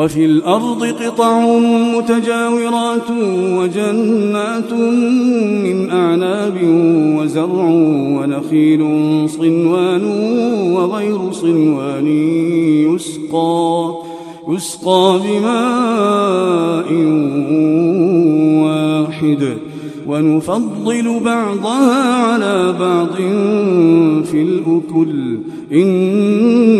وفي الأرض قطع متجاورات وجنات من أعناب وزرع ونخيل صنوان وغير صنوان يسقى يسقى بماء واحد. ونفضل بعضها على بعض في الأكل. إن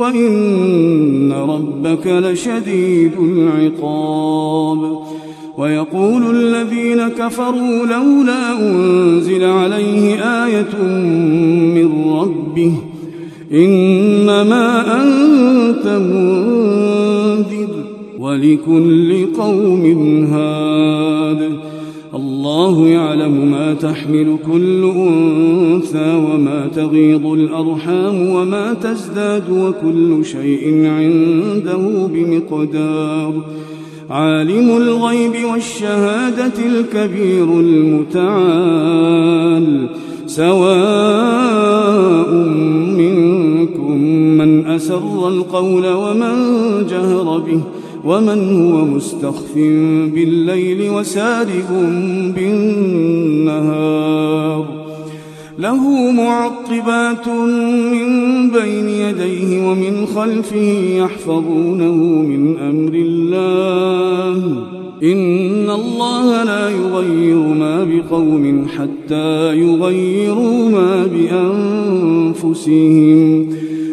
وإن ربك لشديد العقاب ويقول الذين كفروا لولا أنزل عليه آية من ربه إنما أنت منذر ولكل قوم هاد الله يعلم ما تحمل كل أنثى وما تغيض الأرحام وما تزداد وكل شيء عنده بمقدار. عالم الغيب والشهادة الكبير المتعال. سواء منكم من أسر القول ومن جهر به ومن هو مستخف بالليل وسارب بالنهار له معقبات من بين يديه ومن خلفه يحفظونه من أمر الله. إن الله لا يغير ما بقوم حتى يغيروا ما بأنفسهم.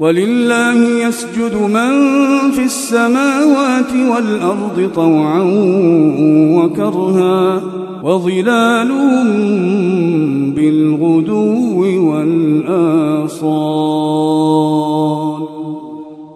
ولله يسجد من في السماوات والأرض طوعا وكرها وظلالهم بالغدو والآصال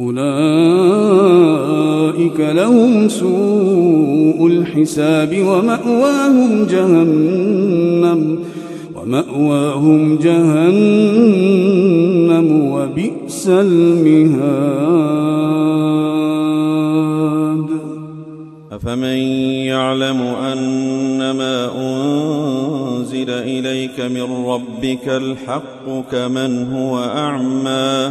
أولئك لهم سوء الحساب ومأواهم جهنم ومأواهم جهنم وبئس المهاد. أفمن يعلم أنما أنزل إليك من ربك الحق كمن هو أعمى؟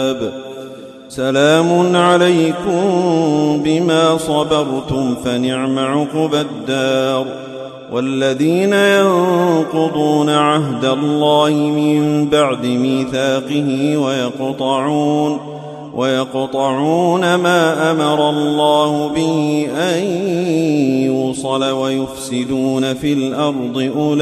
سلام عليكم بما صبرتم فنعم عقبى الدار. والذين ينقضون عهد الله من بعد ميثاقه ويقطعون ويقطعون ما أمر الله به أن يوصل ويفسدون في الأرض أولئك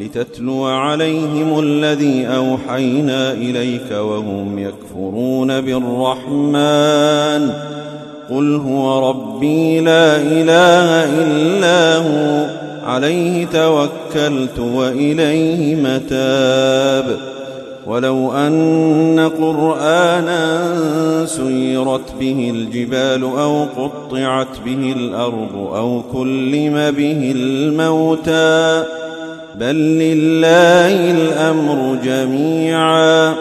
لتتلو عليهم الذي أوحينا إليك وهم يكفرون بالرحمن. قل هو ربي لا إله إلا هو. عليه توكلت وإليه متاب. ولو أن قرآنا سيرت به الجبال أو قطعت به الأرض أو كلم به الموتى بل لله الأمر جميعا.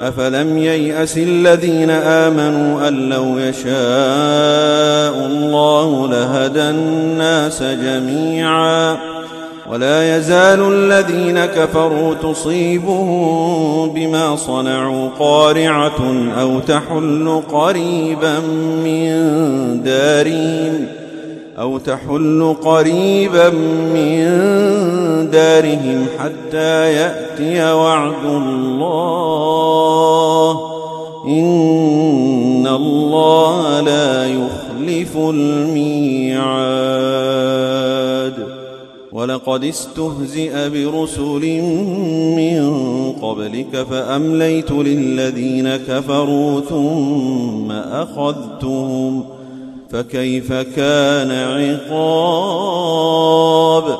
أفلم ييأس الذين آمنوا أن لو يشاء الله لهدى الناس جميعا. ولا يزال الذين كفروا تصيبهم بما صنعوا قارعة أو تحل قريبا من دارهم أو تحل قريبا من دارهم حتى يأتي وعد الله. إن الله لا يخلف الميعاد. ولقد استهزئ برسل من قبلك فأمليت للذين كفروا ثم أخذتهم. فكيف كان عقاب؟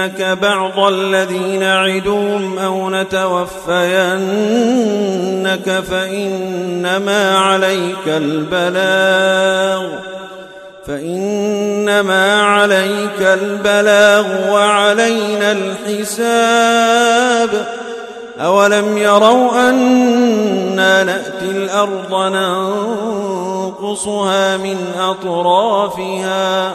نرينك بعض الذي نعدهم أو نتوفينك فإنما عليك البلاغ فإنما عليك البلاغ وعلينا الحساب أولم يروا أنا نأتي الأرض ننقصها من أطرافها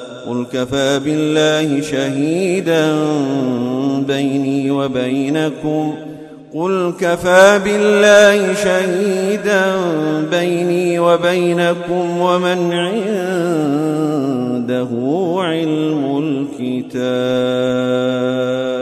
قل كفى بالله شهيدا بيني وبينكم. قل كفى بالله شهيدا بيني وبينكم ومن عنده علم الكتاب.